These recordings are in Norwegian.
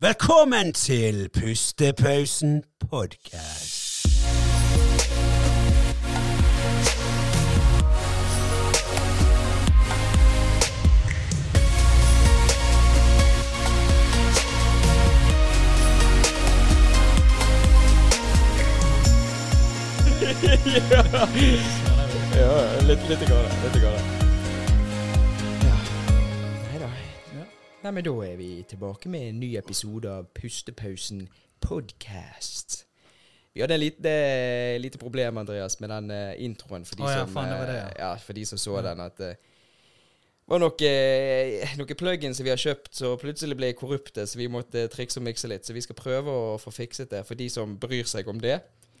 Velkommen til Pustepausen podkast. Ja, litt, litt grann. Litt grann. Ja. Nei, men da er vi tilbake med en ny episode av Pustepausen podcast. Vi hadde en lite, lite problem, Andreas, med den eh, introen. For de, Å ja, som, faen, det det, eh, ja. ja, for de som så den, at det var noen eh, noe plugins som vi har kjøpt, så plutselig ble korrupte, så vi måtte trikse og mikse litt. Så vi skal prøve å få fikset det for de som bryr seg om det.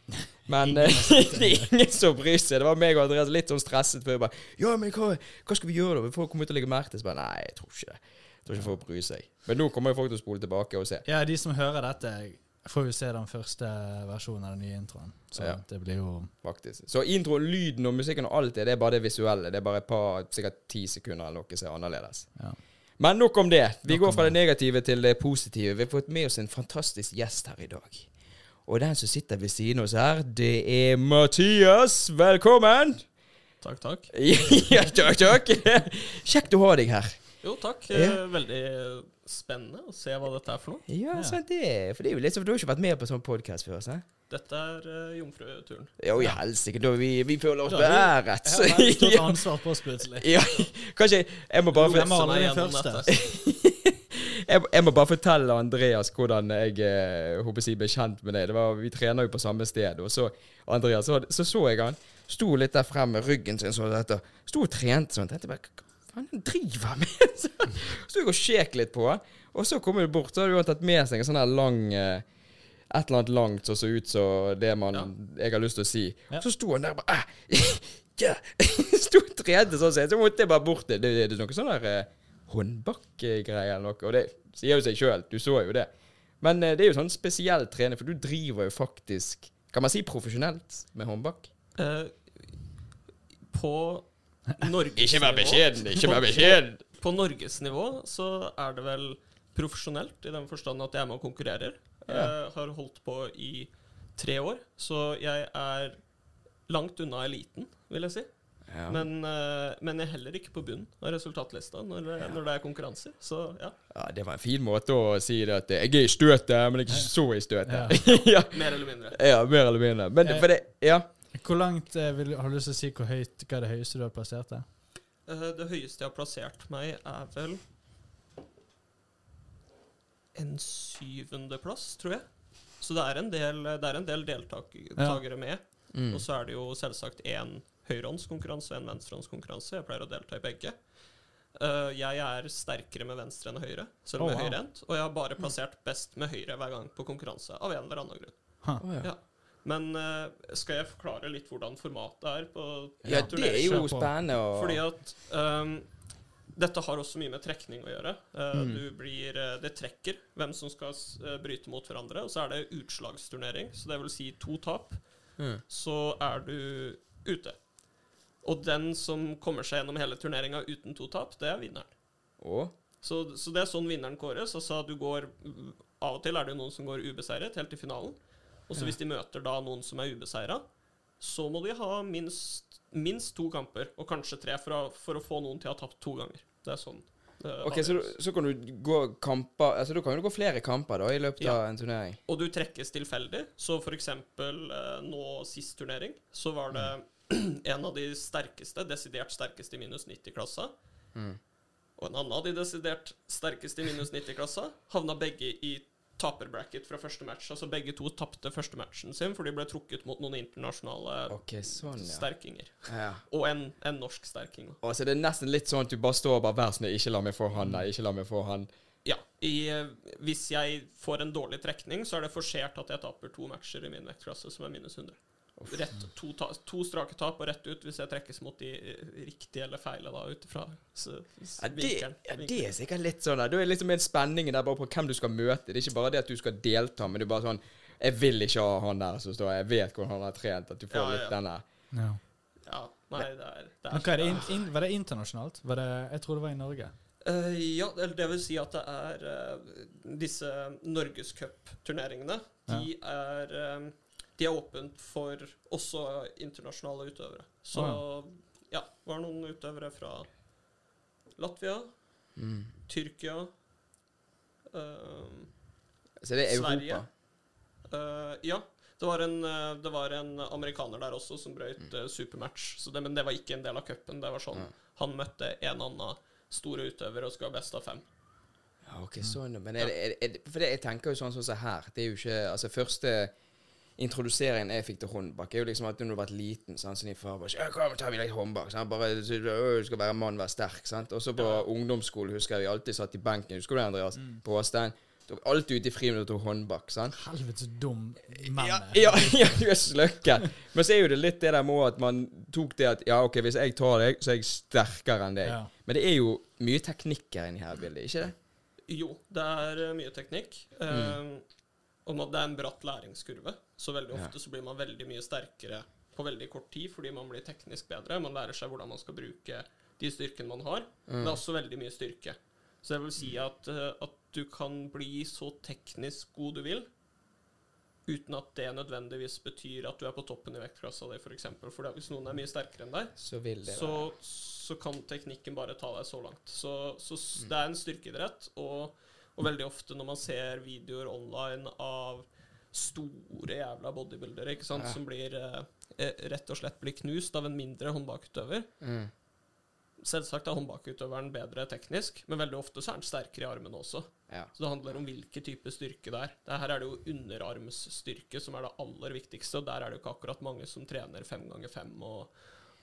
Men eh, det er ingen som bryr seg. Det var meg og Andreas litt sånn stresset. For jeg bare Ja, men hva, hva skal vi gjøre da? Folk kommer ut og legge merke til Så bare, Nei, jeg tror ikke det. Jeg tror ikke folk bryr seg. Men nå kommer jo folk til å spole tilbake og se. Ja, de som hører dette, får jo se den første versjonen av den nye introen. Så Ja. det blir jo faktisk Så introen, lyden og musikken og alt det, det er bare det visuelle. Det er bare et par, sikkert ti sekunder eller noe som er annerledes. Ja. Men nok om det. Vi Nok går fra det negative til det positive. Vi har fått med oss en fantastisk gjest her i dag. Og den som sitter ved siden av oss her, det er Mathias. Velkommen! Takk, takk. ja, takk, takk. Kjekt å ha deg her. Jo, takk. Ja. Eh, Veldig spennende å se hva dette er for noe. Ja, Ja. sant det. For det er jo litt for du har ikke vært med på sånn podkast før? sant? Dette er uh, jomfruturen. Jo, i helsike. Vi, vi føler oss beæret. Jeg har stort ansvar på oss plutselig. Ja, kanskje Jeg må bare, første. jeg, jeg må bare fortelle Andreas hvordan jeg eh, håper jeg, ble kjent med deg. Det var, vi trener jo på samme sted. Og så Andreas, så så, så jeg han. Sto litt der frem med ryggen sin sånn. Sto og trente sånn. Tenkte bare faen driver han med? Så sto jeg og sjekk litt på henne, Og så kom hun bort, så hadde hun tatt med seg en sånn her lang eh, et eller annet langt som så ut som det man, jeg har lyst til å si. Ja. Så sto han der og bare yeah. ja. Sto og trente sånn, så måtte jeg bare bort til det. Det er noe sånn der eh, håndbakkegreier eller noe. Og det sier jo seg sjøl, du så jo det. Men eh, det er jo sånn spesiell trening, for du driver jo faktisk Kan man si profesjonelt med håndbak? Eh, på Ikke vær beskjeden! Ikke vær beskjeden! På norgesnivå så er det vel profesjonelt, i den forstand at jeg er med og konkurrerer. Ja. Jeg har holdt på i tre år, så jeg er langt unna eliten, vil jeg si. Ja. Men, eh, men jeg er heller ikke på bunnen av resultatlista når, det- når det er konkurranser. Så ja, ja, det var en fin måte å si det at jeg er i støtet, men ikke så i støtet. ja. mer eller mindre. ja, mer eller mindre. Men Eh, for det Ja. Hvor langt eh, vil, har du lyst til å si hvor høyt, hva er det høyeste du har plassert deg? Eh, Det høyeste jeg har plassert meg, er vel en syvendeplass, tror jeg. Så det er en del, det er en del deltakere med. Mm. Og så er det jo selvsagt én høyrehåndskonkurranse og en venstrehåndskonkurranse. Jeg pleier å delta i begge. Uh, jeg er sterkere med venstre enn høyre, selv om Oh, jeg er wow. høyrehendt. Og jeg har bare plassert best med høyre hver gang på konkurranse, av en eller annen grunn. Å, ja. Ja. Men eh, skal jeg forklare litt hvordan formatet er på ja, det er jo spennende Og... fordi at um, dette har også mye med trekning å gjøre. Uh, Mm. du blir, eh, det trekker hvem som skal bryte mot hverandre. Og så er det utslagsturnering, så det vil si to tap. Mm. Så er du ute. Og den som kommer seg gjennom hele turneringa uten to tap, det er vinneren. Oh. Så, så det er sånn vinneren kåres. Altså du går Av og til er det jo noen som går ubeseiret helt til finalen. Og så hvis de møter da noen som er ubeseira, så må de ha minst, minst to kamper, og kanskje tre, for å, for å få noen til å ha tapt to ganger. Det er sånn. det Ok, så, så kan du gå kamper Altså, da kan du gå flere kamper da i løpet Ja. av en turnering? Og du trekkes tilfeldig. Så for eksempel eh, nå sist turnering, så var det en av de sterkeste, desidert sterkeste i minus 90-klassa. Mm. Og en annen av de desidert sterkeste i minus 90-klassa havna begge i taperbracket fra første match. Altså begge to tapte første matchen sin, for de ble trukket mot noen internasjonale okay, sånn, ja. sterkinger. ja. Og en, en norsk sterking. Og så det er nesten litt sånn at du bare står og bare Vær snill, ikke la meg få han nei, ikke la meg få han. Ja. I, eh, hvis jeg får en dårlig trekning, så er det forsert at jeg taper to matcher i min vektklasse, som er minus 100. Rett, to, ta, to strake tap og rett ut hvis jeg trekkes mot de eh, riktige eller feile, da, ut ifra Ja, ja, det er sikkert litt sånn der. Da er det liksom en spenning der bare på hvem du skal møte. Det er ikke bare det at du skal delta, men det er bare sånn Jeg vil ikke ha han der som står Jeg vet hvordan han har trent. At du får Ja, litt ja. denne Ja. Ja, nei, det er, det er Men hva er det in, in, var det internasjonalt? Var det, jeg tror det var i Norge. Uh, ja, eller det vil si at det er uh, disse norgescupturneringene. De er eh, De er åpent for også internasjonale utøvere. Så ja, var det noen utøvere fra Latvia, Mm. Tyrkia eh, Så det er Sverige. Europa. Uh, ja. Det var, en, eh, det var en amerikaner der også som brøt Mm. eh, supermatch. Så det, men det var ikke en del av cupen. Det var sånn Han møtte en annen store utøver og skulle ha best av fem. Ja, ok, sånn. Men er det, er det, for det, jeg tenker jo sånn som så her. Det er jo ikke Altså, første introduseringen jeg fikk til håndbak, er jo liksom at når du har vært liten, sant, så din far bare 'Kom, tar vi litt håndbak.' Sant? Bare 'Du skal være mann, være sterk.' Sant? Og så på Ja. ungdomsskolen husker jeg vi alltid satt i benken. Husker du det, Andreas? Mm. På Åstein. Tok alltid ute i friminuttet og håndbak. sant? Helvete så dum mann Ja, ja, ja, du er sløkken. Men så er jo det litt det der med at man tok det at Ja, OK, hvis jeg tar deg, så er jeg sterkere enn deg. Ja. Men det er jo mye teknikk her inni her bildet, ikke det? Jo, det er eh, mye teknikk. Eh, og at det er en bratt læringskurve, så veldig ofte så blir man veldig mye sterkere på veldig kort tid fordi man blir teknisk bedre. Man lærer seg hvordan man skal bruke de styrkene man har. Mm. det er også veldig mye styrke. Så jeg vil si at, eh, at du kan bli så teknisk god du vil, uten at det nødvendigvis betyr at du er på toppen i vektklassa di, f.eks. For, eksempel. for hvis noen er mye sterkere enn deg, Så så, så kan teknikken bare ta deg så langt. Så, så mm. det er en styrkeidrett, og, og veldig ofte når man ser videoer online av store jævla bodybuildere ikke sant, Ja. som blir eh, eh, rett og slett blir knust av en mindre håndbakutøver Mm. Selvsagt er håndbakutøveren bedre teknisk, men veldig ofte så er han sterkere i armene også. Ja. Så det handler om hvilken type styrke det er. Det her er det jo underarmsstyrke som er det aller viktigste, og der er det jo ikke akkurat mange som trener fem ganger fem og,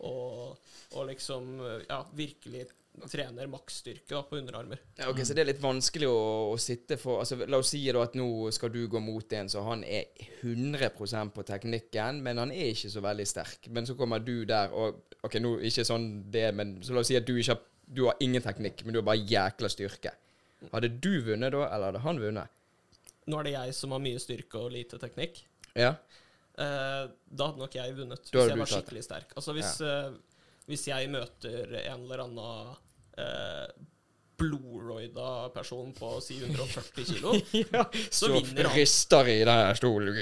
og, og liksom ja, virkelig trener maksstyrke på underarmer. Ja, ok, Så det er litt vanskelig å, å sitte for altså, La oss si at nå skal du gå mot en så han er 100% på teknikken, men han er ikke så veldig sterk. Men så kommer du der og Ok, nå ikke sånn det, men så la oss si at du ikke har Du har ingen teknikk, men du har bare jækla styrke. Hadde du vunnet da, eller hadde han vunnet? Nå er det jeg som har mye styrke og lite teknikk. Ja? Eh, da hadde nok jeg vunnet, hvis jeg var skikkelig sterk. Altså hvis, eh, hvis jeg møter en eller annen eh, blodroida person på 740 kilo ja. Så vinner han. rister i den her stolen.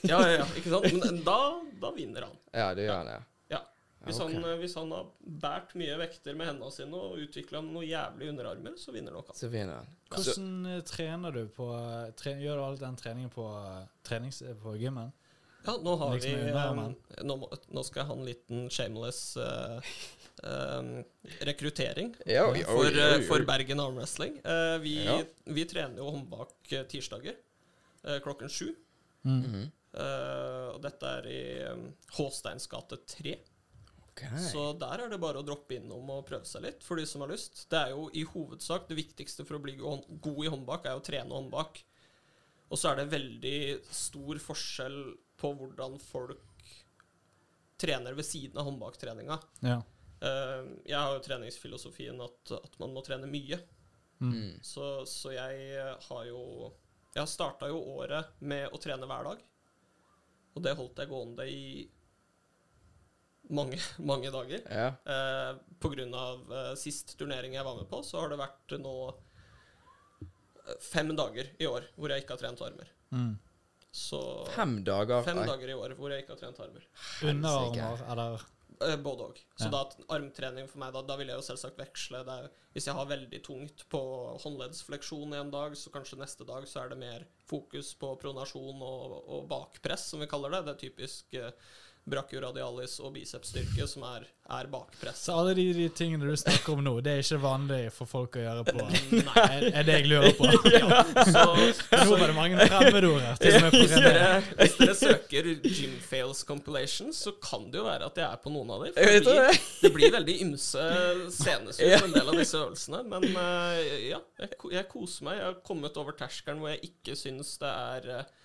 Ja, ja, ja, ikke sant? Men da, da vinner han. Ja, det gjør han, ja. Ja. Hvis, okay. han, eh, hvis han har båret mye vekter med hendene sine og utvikla noe jævlig underarmer, så vinner nok han. Så vinner han. Hvordan eh, trener du på tre, Gjør du all den treningen på, eh, trenings, eh, på gymmen? Ja, nå har Liksom vi eh, nå, nå skal jeg ha en liten shameless eh, eh, rekruttering ja, oi, oi, for, oi, eh, for Bergen Armwrestling. Eh, vi, Ja. vi trener jo håndbak eh, tirsdager klokken sju. Mhm. Eh, og dette er i um, Håsteins gate 3. Okay. Så der er det bare å droppe innom og prøve seg litt, for de som har lyst. Det er jo i hovedsak det viktigste for å bli god i håndbak, er jo å trene håndbak. Og så er det veldig stor forskjell på hvordan folk trener ved siden av håndbaktreninga. Ja. Eh, jeg har jo treningsfilosofien at, at man må trene mye. Mm. Så, så jeg har jo Jeg starta jo året med å trene hver dag. Og det holdt jeg gående i mange, mange dager. Ja. Eh, på grunn av eh, sist turnering jeg var med på, så har det vært nå fem dager i år hvor jeg ikke har trent armer. Mm. Så Fem dager. fem dager i år hvor jeg ikke har trent armer. Underarmer, eller Eh, både òg. Så Ja. da armtrening for meg, da, da vil jeg jo selvsagt veksle. Det er, hvis jeg har veldig tungt på håndleddsfleksjon en dag, så kanskje neste dag så er det mer fokus på pronasjon og, og bakpress, som vi kaller det. Det er typisk eh, brachioradialis og bicepsstyrke som er, er bakpress. Så alle de, de tingene du snakker om nå, det er ikke vanlig for folk å gjøre på Nei. Er, er det jeg lurer på? Så, Nå var det mange fremmedord her. Til og med hvis dere, hvis dere søker Gym Fails Compilation, så kan det jo være at jeg er på noen av dem. Det det. blir, veldig ymse scenesyn på en del av disse øvelsene. Men eh, ja, jeg, jeg koser meg. Jeg har kommet over terskelen hvor jeg ikke syns det er eh,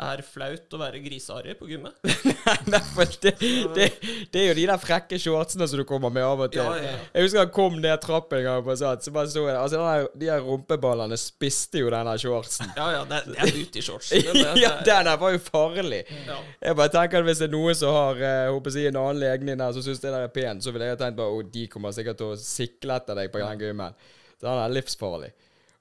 er flaut å være griseharry på gymmet. Nei, for det, det, det er jo de der frekke shortsene som du kommer med av og til. Ja, ja, ja. Jeg husker han kom ned trappen en gang på Sats, så bare så jeg. Altså, der, de her rumpeballene spiste jo den der shortsen. Ja, ja, det det er men det- det ja, den der var jo farlig. ja. Jeg bare tenker at Hvis det er noen som har eh, håper jeg, en annen legning der som syns det der er pent, så ville jeg tenkt bare oh, de kommer sikkert til å sikle etter deg på den gymmen. Den er livsfarlig.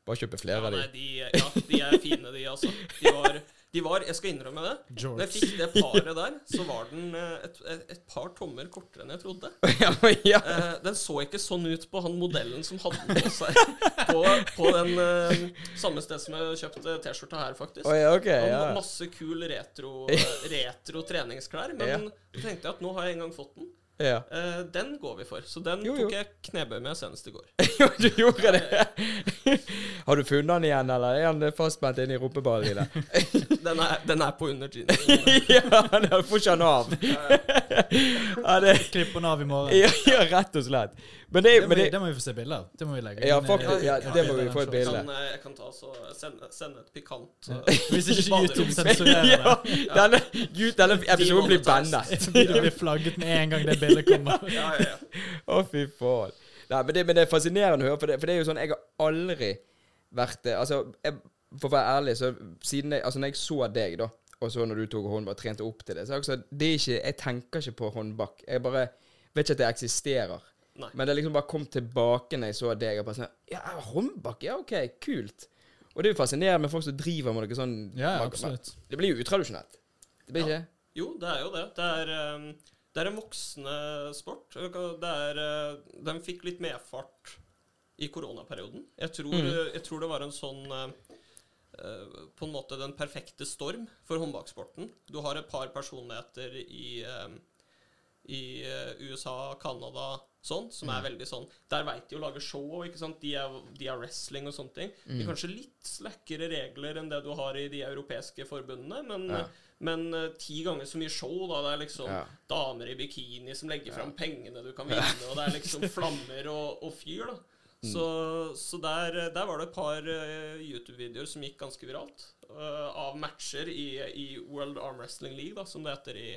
Bare kjøpe flere Ja, av nei, de. de, ja, de er fine, de, altså. De var, de var Jeg skal innrømme det. Når jeg fikk det paret der, så var den eh, et, et, et par tommer kortere enn jeg trodde. ja, ja. Eh, den så ikke sånn ut på han modellen som hadde den på seg. På, på den eh, samme sted som jeg kjøpte T-skjorta her, faktisk. Oh, ok, okay, ja. hadde Masse kul retro, eh, retro treningsklær. Men Ja. tenkte jeg at nå har jeg en gang fått den. ja. Uh, den går vi for. Så den Jo, jo. tok jeg knebøy med senest i går. Jo, du gjorde det. Har du funnet den igjen, eller er han fastspent i rumpeballene dine? Den er, den er på under jeans. ja, den får ikke han av. ja, det, Klipp den av i morgen. ja, ja, rett og slett. Men det, Det må, men vi, det det må vi få se bilder av. Det må vi legge Ja, inn, eh, faktisk, ja, ja, det må vi få et bilde. Kan, eh, jeg kan ta så sende, sende et pikant eh, Hvis ikke. YouTube sensurerer ja, det. denne, Gud, denne episoden blir Demonetized. bannet. Det blir flagget med en gang det bildet kommer. Ja, ja, ja. Å, fy faen. Nei, men det, men det er fascinerende å høre, for det, for det er jo sånn Jeg har aldri vært det Altså, jeg, for å være ærlig, så siden jeg Altså, når jeg så deg, da, og så når du tok håndbak, trente opp til det, så er det også, det er ikke Jeg tenker ikke på håndbak. Jeg bare vet ikke at det eksisterer. Nei. Men det liksom bare kom tilbake når jeg så deg. Og bare sånn Ja, håndbak? Ja, OK, kult. Og det er jo fascinerende med folk som driver med noe sånn Ja, absolutt. Det blir jo utradisjonelt. Det blir ikke Jo, det er jo det. Det er, eh, det er en voksende sport. Det er, eh, den fikk litt medfart i koronaperioden. Jeg tror, Mm. jeg tror det var en sånn eh, På en måte den perfekte storm for håndbaksporten. Du har et par personligheter i, eh, i eh, USA, Canada, sånn, som Mm. er veldig sånn Der veit de å lage show, ikke sant. De er, de er wrestling og sånne ting. Mm. De har kanskje litt slakkere regler enn det du har i de europeiske forbundene, men, Ja. men eh, ti ganger så mye show, da. Det er liksom Ja. damer i bikini som legger fram pengene du kan vinne, og det er liksom flammer og, og fyr, da. Mm. Så, så der, der var det et par eh, YouTube-videoer som gikk ganske viralt, uh, av matcher i, i World Arm Wrestling League, da, som det heter i,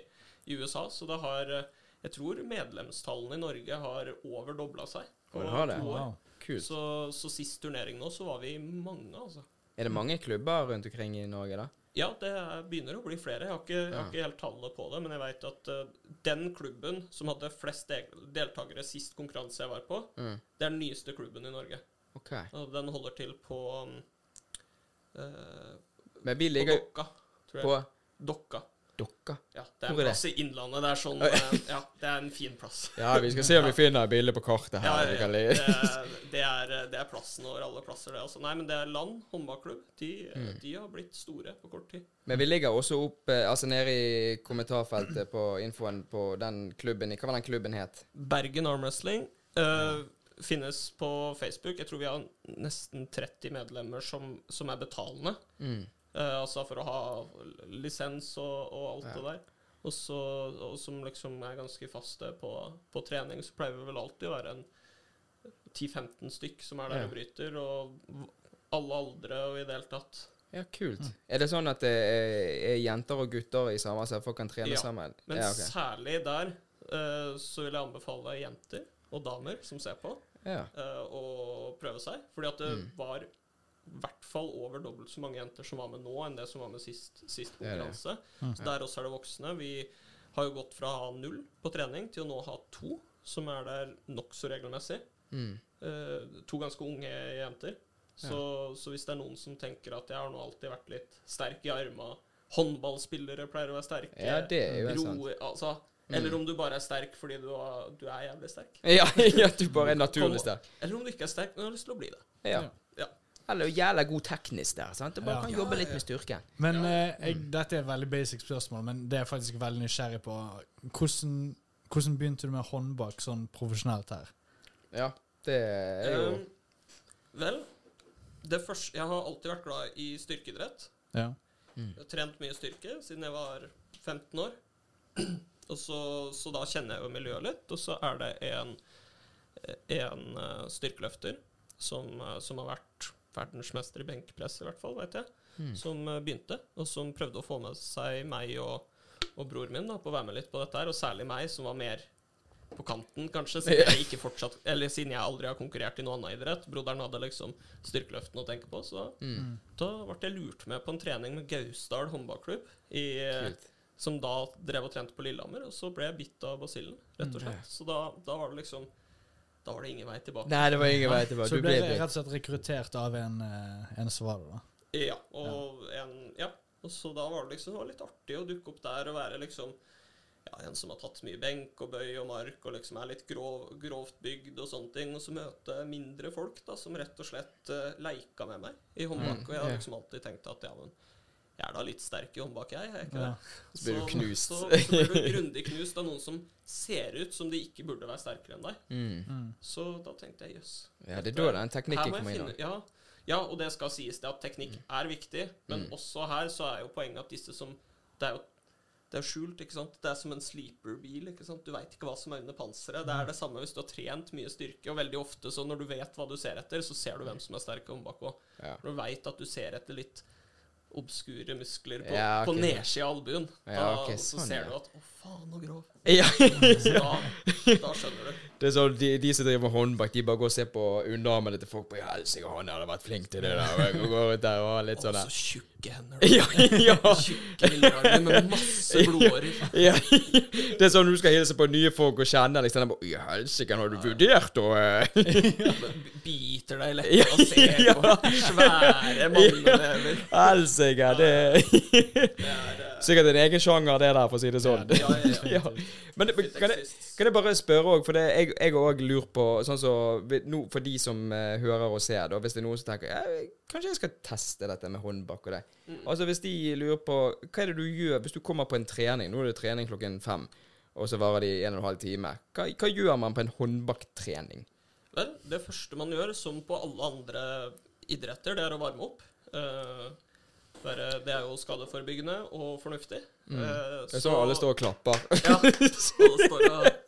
i USA. Så det har eh, Jeg tror medlemstallene i Norge har over dobla seg på har det? to år. Wow. kult. Så, så sist turnering nå, så var vi mange, altså. Er det mange klubber rundt omkring i Norge, da? Ja, det er, begynner å bli flere. Jeg har ikke, jeg har ikke helt tallet på det, men jeg veit at uh, den klubben som hadde flest deltakere sist konkurranse jeg var på, Mm. det er den nyeste klubben i Norge. Okay. Og den holder til på um, uh, Men vi På Dokka, på Dokka. Dokka. Ja, det er en er plass i Innlandet. Det er sånn eh, Ja, det er en fin plass. Ja, vi skal se om vi finner et bilde på kartet her. Ja, ja. Det, det, er, det er plassen over alle plasser, det. også. Nei, men det er Land håndballklubb. De, Mm. de har blitt store på kort tid. Men vi ligger også opp, altså nede i kommentarfeltet på infoen på den klubben. Hva var den klubben het? Bergen Arm Wrestling eh, finnes på Facebook. Jeg tror vi har nesten 30 medlemmer som, som er betalende. Mm. Eh, altså for å ha lisens og, og alt Ja. det der. Og, så, og som liksom er ganske faste på, på trening, så pleier vi vel alltid å være en 10-15 stykk som er der Ja. og bryter. Og alle aldre og i det hele tatt. Ja, kult. Er det sånn at det er, er jenter og gutter i samme, sted folk kan trene Ja, sammen? Men ja, okay. særlig der uh, så vil jeg anbefale jenter og damer som ser på, Ja. uh, å prøve seg. Fordi at det Mm. var i hvert fall over dobbelt så mange jenter som var med nå, enn det som var med sist, sist Det er det. konkurranse. Mm. Så der også er det voksne. Vi har jo gått fra å ha null på trening til å nå ha to, som er der nokså regelmessig. Mm. Eh, to ganske unge jenter. Så, så hvis det er noen som tenker at jeg har nå alltid vært litt sterk i arma Håndballspillere pleier å være sterke. Ja, det er jo ro, sant. altså, Eller om du bare er sterk fordi du, har, du er jævlig sterk. Ja, ja, du bare er naturlig sterk. Eller om du ikke er sterk, men har lyst til å bli det. Ja. Ja. Eller jævla god teknisk der. sant? Du bare Ja. kan jobbe litt med styrken. Men Ja. eh, jeg, dette er et veldig basic spørsmål, men det er jeg faktisk veldig nysgjerrig på. Hvordan, hvordan begynte du med håndbak sånn profesjonelt her? Ja, det er jo Um, vel, det første Jeg har alltid vært glad i styrkeidrett. Ja. Jeg har trent mye styrke siden jeg var 15 år. Og så, så da kjenner jeg jo miljøet litt. Og så er det en, en eh, styrkeløfter som, eh, som har vært verdensmester i benkpress, i hvert fall, vet jeg, Mm. som eh, begynte, og som prøvde å få med seg meg og, og bror min da, på å være med litt på dette her, og særlig meg, som var mer på kanten, kanskje, siden jeg ikke fortsatt Eller siden jeg aldri har konkurrert i noen annen idrett. Broderen hadde liksom styrkeløftene å tenke på, så mm. da ble jeg lurt med på en trening med Gausdal håndballklubb, i, som da drev og trente på Lillehammer. Og så ble jeg bitt av basillen, rett og Mm. slett. Så da, da var det liksom Da var det ingen vei tilbake. Nei, det var ingen vei tilbake. Så Du ble ble rett og slett rekruttert av en, eh, en som da? Ja, og en Ja. Og så da var det liksom det var litt artig å dukke opp der og være liksom ja, en som har tatt mye benk og bøy og mark og liksom er litt grov, grovt bygd og sånne ting. Og så møte mindre folk da, som rett og slett uh, leika med meg i håndbak. Mm, og jeg har ja. liksom alltid tenkt at ja, men jeg er da litt sterk i håndbak, jeg. er jeg ikke Ja. det? Så blir du knust. Så, så blir du grundig knust av noen som ser ut som de ikke burde være sterkere enn deg. mm. Mm. Så da tenkte jeg jøss. Ja, det er da den teknikken kommer inn. Ja, ja, og det skal sies det at teknikk Mm. er viktig, men også her så er jo poenget at disse som Det er jo det er skjult, ikke sant? Det er som en sleeper-bil. ikke sant? Du veit ikke hva som er under panseret. Det er det samme hvis du har trent mye styrke, og veldig ofte så når du vet hva du ser etter, så ser du hvem som er sterk i håndbak òg. Ja. Når du veit at du ser etter litt obskure muskler på, Ja, okay. på nedsida av albuen, Ja, da, sånn, så ser ja. du at 'Å, faen, så grov'. Ja. Da, da skjønner du. Det er sånn, de, de som driver med håndbak, de bare går og ser på underarmene til folk på Ja, helsike, han hadde vært flink til det der. Og går rundt der og litt sånn der. så der. Tjukke hender. Ja, ja. Tjukke lillearmer med masse blodårer. ja. Det er sånn du skal hilse på nye folk og kjenne liksom. de bare, Ja, helsike, har du vurdert å eh?» Biter deg lett Ja, og ja. på svære mannenever. Helsike, det er Sikkert en egen sjanger, det der, for å si det sånn. Ja, ja, ja. Ja. Men kan, jeg, kan jeg bare spørre òg, for det, jeg jeg òg lurer på sånn så, no, For de som uh, hører og ser, da, hvis det er noen som tenker ja, Kanskje jeg skal teste dette med håndbak og det. Mm. Altså Hvis de lurer på Hva er det du gjør hvis du kommer på en trening? Nå er det trening klokken fem, og så varer de en og en halv time. Hva, hva gjør man på en håndbaktrening? Vel, det første man gjør, som på alle andre idretter, det er å varme opp. Eh, være, det er jo skadeforebyggende og fornuftig. Eh, Mm. Så, er sånn alle står og klapper. Ja, alle står og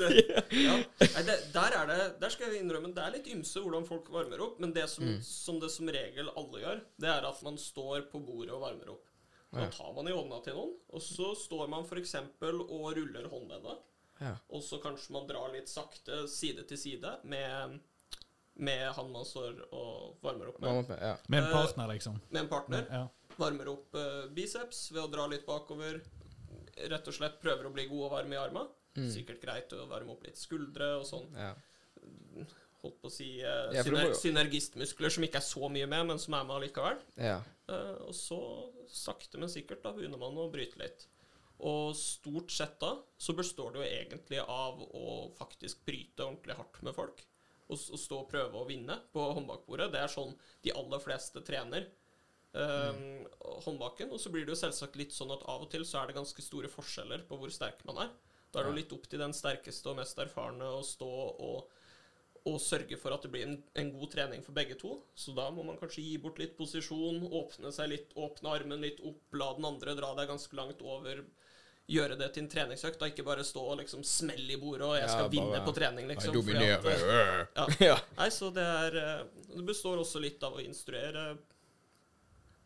det, ja. Nei, det, der er det Der skal jeg innrømme det er litt ymse hvordan folk varmer opp, men det som, Mm. som det som regel alle gjør, det er at man står på bordet og varmer opp. Da Ja. tar man i hånda til noen, og så står man f.eks. og ruller håndleddet. Ja. Og så kanskje man drar litt sakte side til side med, med han man står og varmer opp med. Ja. Med en Eh, partner, liksom. Med en partner. Ja. Varmer opp eh, biceps ved å dra litt bakover. Rett og slett prøver å bli god og varm i arma. Mm. Sikkert greit å varme opp litt skuldre og sånn. Ja. Holdt på å si uh, Ja, syner synergistmuskler som ikke er så mye med, men som er med allikevel. ja. Uh, og så, sakte, men sikkert, da begynner man å bryte litt. Og stort sett da så består det jo egentlig av å faktisk bryte ordentlig hardt med folk. Og, og stå og prøve å vinne på håndbakbordet. Det er sånn de aller fleste trener eh, håndbaken. Og så blir det jo selvsagt litt sånn at av og til så er det ganske store forskjeller på hvor sterk man er. Da er det jo litt opp til den sterkeste og mest erfarne å stå og og sørge for at det blir en, en god trening for begge to. Så da må man kanskje gi bort litt posisjon, åpne seg litt, åpne armen litt opp, la den andre dra deg ganske langt over. Gjøre det til en treningsøkt, og ikke bare stå og liksom smelle i bordet og 'jeg Ja, skal vinne på trening', liksom. At, ja. Ja. Nei, så det er eh, Det består også litt av å instruere.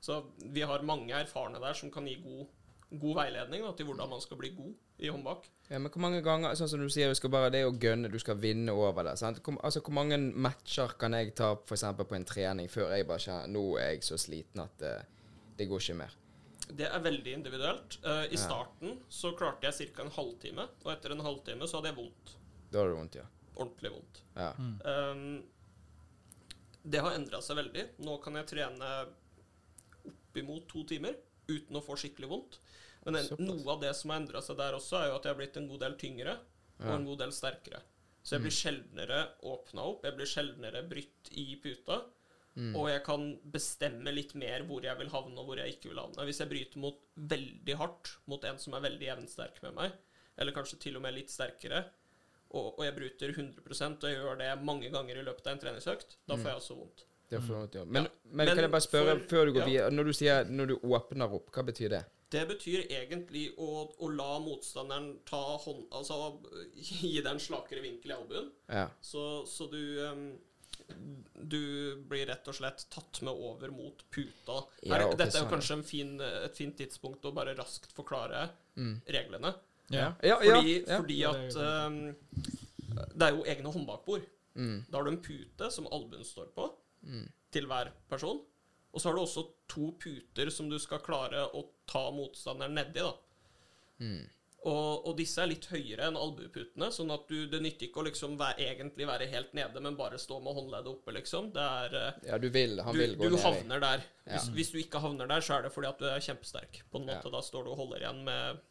Så vi har mange erfarne der som kan gi god, god veiledning da, til hvordan man skal bli god i håndbak. Ja, men hvor mange ganger Sånn som du sier, du skal bare, det er å gønne, du skal vinne over det. Sant? Hvor, altså, hvor mange matcher kan jeg ta for eksempel på en trening før jeg bare kjenner Nå er jeg så sliten at det, det går ikke mer. Det er veldig individuelt. Uh, I Ja. starten så klarte jeg ca. en halvtime, og etter en halvtime så hadde jeg vondt. Da hadde du vondt, ja. Ordentlig vondt. ja. Um, det har endra seg veldig. Nå kan jeg trene oppimot to timer uten å få skikkelig vondt. Men en, noe av det som har endra seg der også, er jo at jeg har blitt en god del tyngre og en god del sterkere. Så jeg blir sjeldnere åpna opp, jeg blir sjeldnere brytt i puta. Mm. Og jeg kan bestemme litt mer hvor jeg vil havne, og hvor jeg ikke vil havne. Hvis jeg bryter mot veldig hardt mot en som er veldig jevnsterk med meg, eller kanskje til og med litt sterkere, og, og jeg bryter 100 og jeg gjør det mange ganger i løpet av en treningsøkt, da får jeg også vondt. Det er for ja. Men, Ja. men, kan jeg bare spørre, for- før du går ja. videre Når du sier når du åpner opp, hva betyr det? Det betyr egentlig å, å la motstanderen ta hånd... Altså gi deg en slakere vinkel i albuen. Ja. Så, så du um, Du blir rett og slett tatt med over mot puta. Ja, Her, ok, dette er jo sånn, kanskje en fin, et fint tidspunkt å bare raskt forklare reglene. Ja. Ja, Fordi, ja, ja. fordi at det er um, Det er jo egne håndbakbord. Mm. Da har du en pute som albuen står på, til hver person. Og så har du også to puter som du skal klare å ta motstanderen nedi. Mm. Og, og disse er litt høyere enn albueputene, sånn at du, det nytter ikke å liksom være, egentlig være helt nede, men bare stå med håndleddet oppe, liksom. Det er eh, Ja, du vil, han du, vil gå du ned havner der. Ja. Hvis, hvis du ikke havner der, så er det fordi at du er kjempesterk. På en måte Ja. Da står du og holder igjen med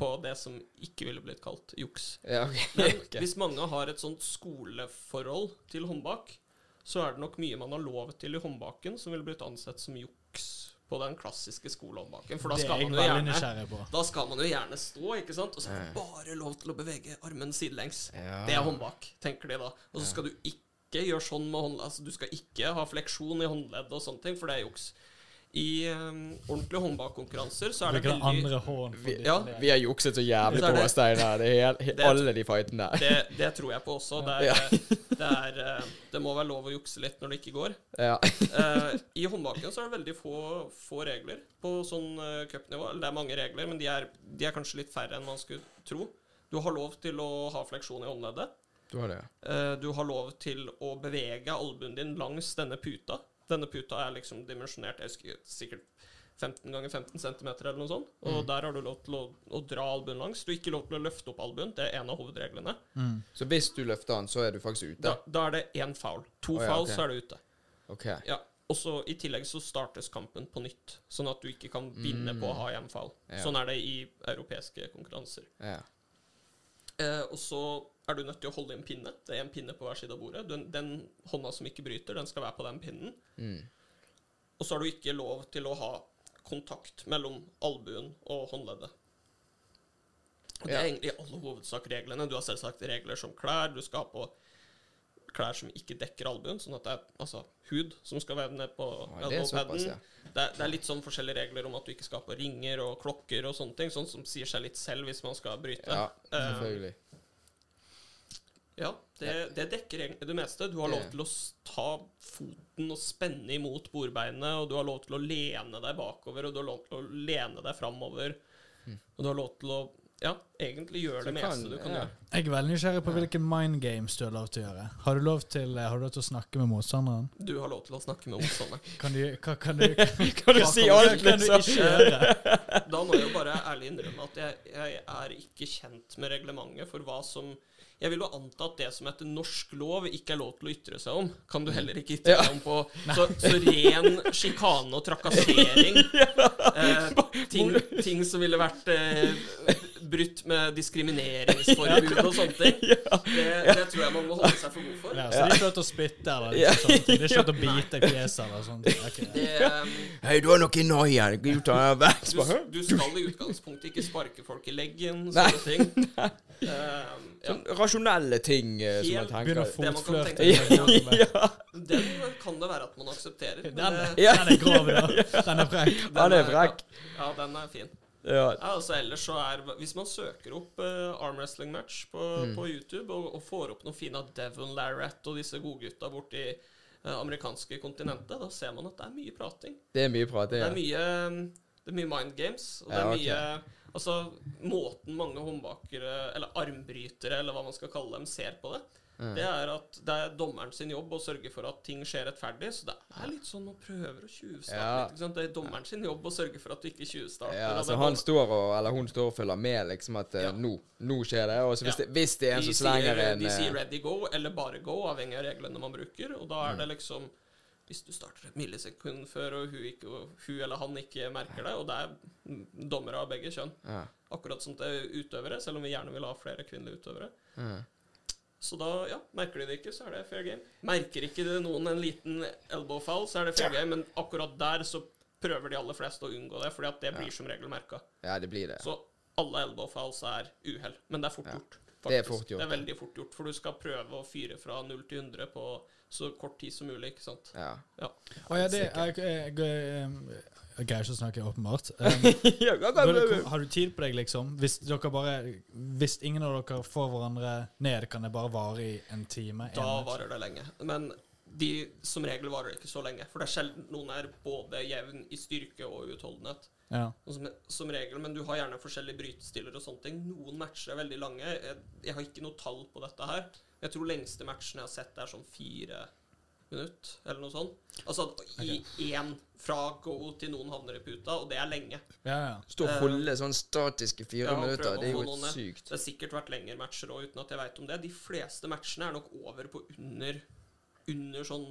på det som ikke ville blitt kalt juks. Ja, okay. Men hvis mange har et sånt skoleforhold til håndbak, så er det nok mye man har lov til i håndbaken som ville blitt ansett som juks på den klassiske skolehåndbaken. For da skal man jo gjerne da skal man jo gjerne stå, ikke sant? Og så er det bare lov til å bevege armen sidelengs. Ja. Det er håndbak, tenker de da. Og så skal du ikke gjøre sånn med håndleddet. Altså, du skal ikke ha fleksjon i håndleddet og sånne ting, for det er juks. I um, ordentlige håndbakkonkurranser så er det veldig andre hånd Vi, ja, vi har jukset så jævlig på oss, Steinar. Alle de fightene der. det, det tror jeg på også. Det, er, Ja. det, er, eh, det må være lov å jukse litt når det ikke går. Ja. Uh, I håndbaken så er det veldig få, få regler på sånn uh, cupnivå. Det er mange regler, men de er, de er kanskje litt færre enn man skulle tro. Du har lov til å ha fleksjon i håndleddet. Du har. Eh, du har lov til å bevege albuen din langs denne puta. Denne puta er liksom dimensjonert jeg husker, sikkert 15 ganger 15 cm eller noe sånt. Og Mm. der har du lov til å, å dra albuen langs. Du har ikke lov til å løfte opp albuen. Det er en av hovedreglene. Mm. Så hvis du løfter den, så er du faktisk ute? Da, da er det én foul. To oh, ja, fouls, okay. så er du ute. Ok. Ja. Og så I tillegg så startes kampen på nytt, sånn at du ikke kan vinne på å ha én foul. Mm. Ja. Sånn er det i europeiske konkurranser. Ja. Eh, og så er du nødt til å holde i en pinne. Det er en pinne på hver side av bordet. Den, den hånda som ikke bryter, den skal være på den pinnen. Mm. Og så har du ikke lov til å ha kontakt mellom albuen og håndleddet. Og Det er egentlig i alle hovedsak reglene. Du har selvsagt regler som klær. Du skal ha på klær som ikke dekker albuen, sånn at det er altså, hud som skal være ned på Ja, det såpass, ja. det, er, det er litt sånn forskjellige regler om at du ikke skal ha på ringer og klokker og sånne ting, sånn som sier seg litt selv hvis man skal bryte. Ja, Eh, selvfølgelig. Ja, det, det dekker egentlig det meste. Du har lov til å ta foten og spenne imot bordbeinet, og du har lov til å lene deg bakover, og du har lov til å lene deg framover. Og du har lov til å ja, egentlig gjør det kan- meste du kan ja. gjøre. Jeg er veldig nysgjerrig på hvilke mind games du har lov til å gjøre. Har du lov til, har du lov til å snakke med motstanderen? Du har lov til å snakke med motstanderen. Kan du, hva kan du, Kan du hva si alt, kan du liksom? Da må jeg jo bare ærlig innrømme at jeg, jeg er ikke kjent med reglementet for hva som Jeg vil jo anta at det som etter norsk lov ikke er lov til å ytre seg om, kan du heller ikke ytre Ja. om på Så, så ren sjikane og trakassering eh, ting, ting som ville vært eh, brutt med diskrimineringsforbud og sånne ting. Det, det tror jeg man må holde seg for god for. Ja, så det er ikke lov til å spytte eller liksom, sånne ting. Det er ikke lov til å bite i fjeset eller sånt. Ok. Det, eh, Hei, du har noe i noia. Du du, skal i utgangspunktet ikke sparke folk i leggen, sånne ting. Eh, ja. Sånn rasjonelle ting uh, som man Helt Begynner å tenker Det man kan fotflørte. tenke. Ja, Den kan det være at man aksepterer. Den, det- Ja. den er grov, ja. Den er frekk. den den er frekk. Ja, ja, den er fin. Ja. Ja, altså ellers så er Hvis man søker opp uh, arm wrestling match på, Mm. på YouTube og, og får opp noen fine av Devon Larrett og disse godgutta borti uh, amerikanske kontinentet, da ser man at det er mye prating. Det er mye prating, ja. Det Ja. er mye, um, det er mye mind games. Og det er mye okay. Altså, måten mange håndbakere, eller armbrytere, eller hva man skal kalle dem, ser på det, Mm. det er at det er dommeren sin jobb å sørge for at ting skjer rettferdig. Så det er litt sånn man prøver å tjuvstarte Ja. litt. Ikke sant? Det er dommeren sin jobb å sørge for at du ikke tjuvstarter. Ja, altså han står og, eller hun står og følger med, liksom at eh, Ja. nå, nå skjer det. Og så hvis, Ja. det, hvis det er en de som slenger sier, en De sier eh, 'ready go' eller bare 'go', avhengig av reglene man bruker. Og da er Mm. det liksom Hvis du starter et millisekund før, og hun, ikke, og hun eller han ikke merker det, og det er mm, dommere av begge kjønn, ja, akkurat som det er utøvere, selv om vi gjerne vil ha flere kvinnelige utøvere. ja. Så da, ja, merker de det ikke, så er det fair game. Merker ikke det noen en liten elbow foul, så er det fair game, men akkurat der så prøver de aller fleste å unngå det, fordi at det blir som regel merka. ja, det blir det. Så alle elbow fouls er uhell, men det er fort Ja. gjort. Det er fort gjort, Det er veldig fort gjort, for du skal prøve å fyre fra 0 til 100 på så kort tid som mulig, ikke sant? Ja. Ja. Og ja, det jeg, jeg, jeg, greier ikke å snakke, åpenbart. Um, det- ja, Har du tid på deg, liksom? Hvis, bare, hvis ingen av dere får hverandre ned, kan det bare vare i en time? Da en varer det lenge. Men de, som regel varer det ikke så lenge, for det er sjelden noen er både jevn i styrke og utholdenhet. Ja. Som, som regel, men du har gjerne forskjellige brytestiller og sånne ting. Noen matcher er veldig lange. Jeg, jeg har ikke noe tall på dette her. Jeg tror lengste matchen jeg har sett, er sånn fire minutt, eller noe sånt. Altså i én fra go til noen havner i puta, og det er lenge. Ja, ja. Stå og holde sånn statiske fire Ja, minutter. Det er jo noen sykt. Det har sikkert vært lengre matcher òg, uten at jeg veit om det. De fleste matchene er nok over på under Under sånn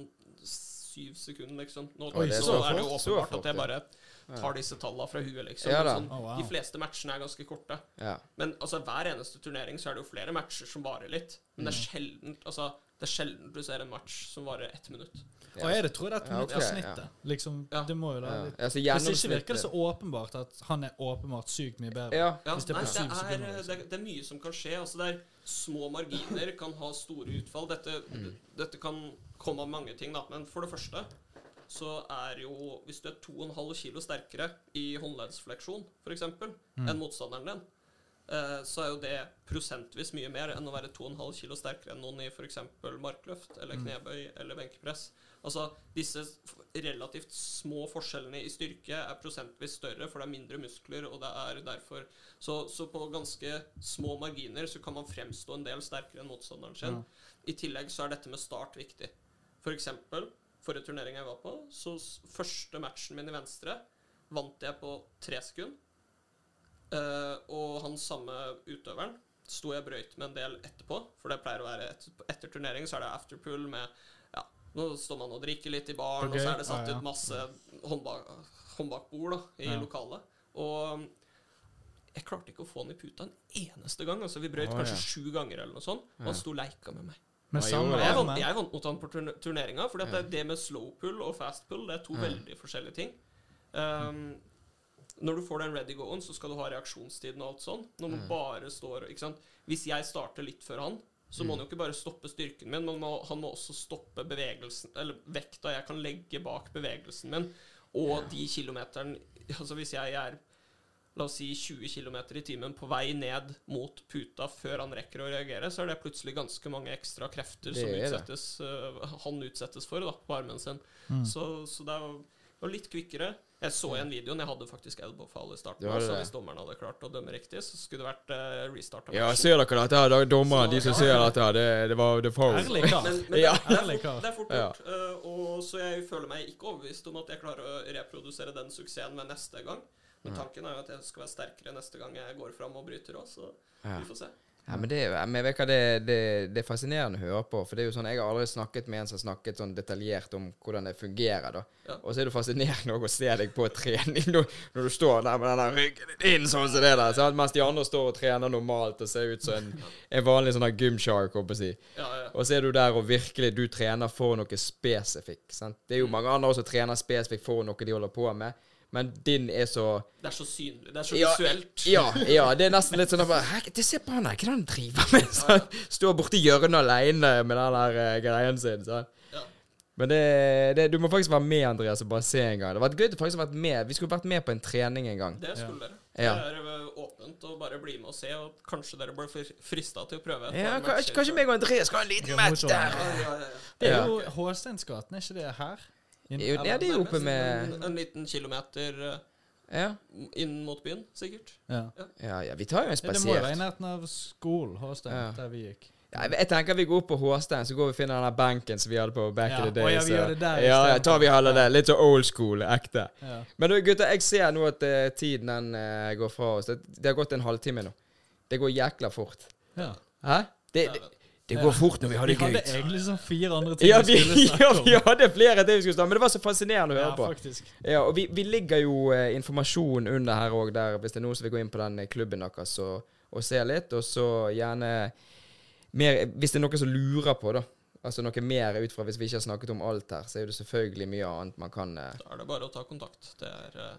syv sekunder, liksom. Nå, Oi, det er så, så er det jo åpenbart at jeg bare tar disse tallene fra huet, liksom. Ja sånn, oh, wow. De fleste matchene er ganske korte. Ja. Men altså, hver eneste turnering så er det jo flere matcher som varer litt. Men det er Mm. sjelden altså, det er sjelden du ser en match som varer ett minutt. Og er det, tror jeg det er et Ja, minutt for snittet. Liksom, Ja. Det må jo Ja. være Altså, Hvis ikke virker det så åpenbart at han er åpenbart sykt mye bedre. Ja. Ja, Hvis det er nei, det, er, liksom. det, er, det er mye som kan skje. Altså det er Små marginer kan ha store utfall. Dette, Mm. dette kan komme av mange ting, da. Men for det første så er jo Hvis du er 2,5 kilo sterkere i håndleddsfleksjon, f.eks., Mm. enn motstanderen din, så er jo det prosentvis mye mer enn å være 2,5 kilo sterkere enn noen i f.eks. markløft eller Mm. knebøy eller benkepress. Altså, disse relativt små forskjellene i styrke er prosentvis større, for det er mindre muskler, og det er derfor Så, så på ganske små marginer så kan man fremstå en del sterkere enn motstanderen sin. Ja. I tillegg så er dette med start viktig. For eksempel, forrige turnering jeg var på, så første matchen min i venstre vant jeg på tre sekunder. Eh, og han samme utøveren sto jeg brøyt med en del etterpå, for det pleier å være et, etter turnering så er det afterpool med Ja, nå står man og drikker litt i baren, okay. og så er det satt ah, ja. ut masse håndbak, håndbakbord da, i Ja. lokalet. Og jeg klarte ikke å få han i puta en eneste gang. Altså, vi brøyt oh, kanskje ja. sju ganger, eller noe sånt. Og han sto leika med meg. Men Og jeg vant, jeg vant mot han på turne- turneringa, for Ja. det, det med slow pull og fast pull det er to Ja. veldig forskjellige ting. Um, når du får den ready go-en, så skal du ha reaksjonstiden og alt sånn. Når man Ja. bare står ikke sant? Hvis jeg starter litt før han, så må Mm. han jo ikke bare stoppe styrken min, men må, han må også stoppe bevegelsen Eller vekta jeg kan legge bak bevegelsen min, og de kilometeren Altså hvis jeg er La oss si 20 km i timen på vei ned mot puta før han rekker å reagere, så er det plutselig ganske mange ekstra krefter som utsettes, uh, han utsettes for da, på armen sin. Mm. Så, så det er var litt kvikkere. Jeg så igjen videoen. Jeg hadde faktisk elbow foul i starten. Hadde Så hvis dommeren hadde klart å dømme riktig, så skulle det vært uh, restart. Ja, ser dere dette? her, Dommerne, de som ja. ser dette, her, det, det var det foul. Ærlig kar. Men, men Ja. det, det, er fort, er fort Ja. gjort. øh, og så jeg føler meg ikke overbevist om at jeg klarer å reprodusere den suksessen ved neste gang. Men tanken er jo at jeg skal være sterkere neste gang jeg går fram og bryter òg, så Ja. vi får se. Ja, men det, men vet hva, det, det, det er fascinerende å høre på. For det er jo sånn, Jeg har aldri snakket med en som har snakket sånn detaljert om hvordan det fungerer. da. Ja. Og så er det fascinerende å se deg på trening når, du står der med den ryggen inn sånn som det der. Sant? Mens de andre står og trener normalt og ser ut som en, en vanlig sånn gymshark. si. Ja, ja. Og så er du der og virkelig du trener for noe spesifikt. sant? Det er jo mange andre også som trener spesifikt for noe de holder på med. Men din er så Det er så synlig. Det er så ja, visuelt. Ja, ja, det er nesten litt sånn at bare, Hæ, det ser på han der, hva er det han driver med? Sånn, Står borti hjørnet aleine med den der uh, greien sin. Sånn. Men det, det, du må faktisk være med, Andreas, og bare se en gang. Det hadde vært gøy å faktisk vært med. Vi skulle vært med på en trening en gang. Det skulle dere. Ja. Det er øh, åpent å bare bli med og se, og kanskje dere blir frista til å prøve. Ja, kanskje, kanskje meg og Andreas skal ha en liten match der. Ja, ja, ja. Det er Ja. jo Håsteinsgaten, er ikke det her? Ja, de er oppe med en, en liten kilometer øh, Ja, inn mot byen, sikkert. Ja. ja, ja vi tar jo en spasert. Det må jo være i nærheten av skolen, Håstein, Ja. der vi gikk. Ja, jeg- tenker vi går opp på Håstein, så går vi og finner den der benken som vi hadde på back Ja, in the day. ja, vi gjør det der ja, ja, tar vi heller det. Litt så old school, ekte. Ja. Men du, gutter, jeg ser nå at uh, tiden den uh, går fra oss. Det, det har gått en halvtime nå. Det går jækla fort. Ja. Hæ? Det, det, det går fort når vi har Vi det gøy. hadde egentlig sånn fire andre ting Ja vi vi, skulle snakke om. vi hadde flere ting vi skulle snakke om, men det var så fascinerende å høre Ja, på. faktisk. Ja, og vi, vi ligger jo eh, informasjon under her òg, der hvis det er noen som vil gå inn på den eh, klubben deres og, og se litt, og så gjerne mer Hvis det er noen som lurer på, da. Altså noe mer ut fra hvis vi ikke har snakket om alt her, så er det selvfølgelig mye annet man kan eh, Da er det bare å ta kontakt. Det er øh,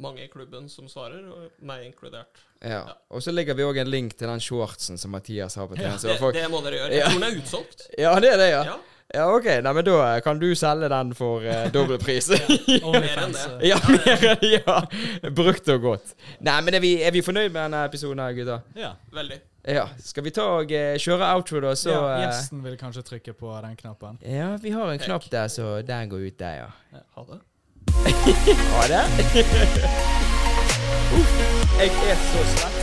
mange i klubben som svarer, og meg inkludert. Ja. Og så legger vi òg en link til den shortsen som Mathias har på Ja, Det, folk- det må dere gjøre. Ja. Jeg tror den er utsolgt. ja, det er det, ja. Ja. Ja, OK. Nei, men da kan du selge den for uh, dobbel pris. Ja, Mer enn det. ja, mer, ja. Brukt og godt. Nei, men er vi, er vi fornøyd med denne episoden her, gutter? Ja. Veldig. Ja. Skal vi ta og uh, kjøre outro, da, så ja. eh, Gjesten vil kanskje trykke på den knappen. Ja, vi har en knapp der, så den går ut der, ja. Ja, ha det. Ha det. Uff, jeg er så svett.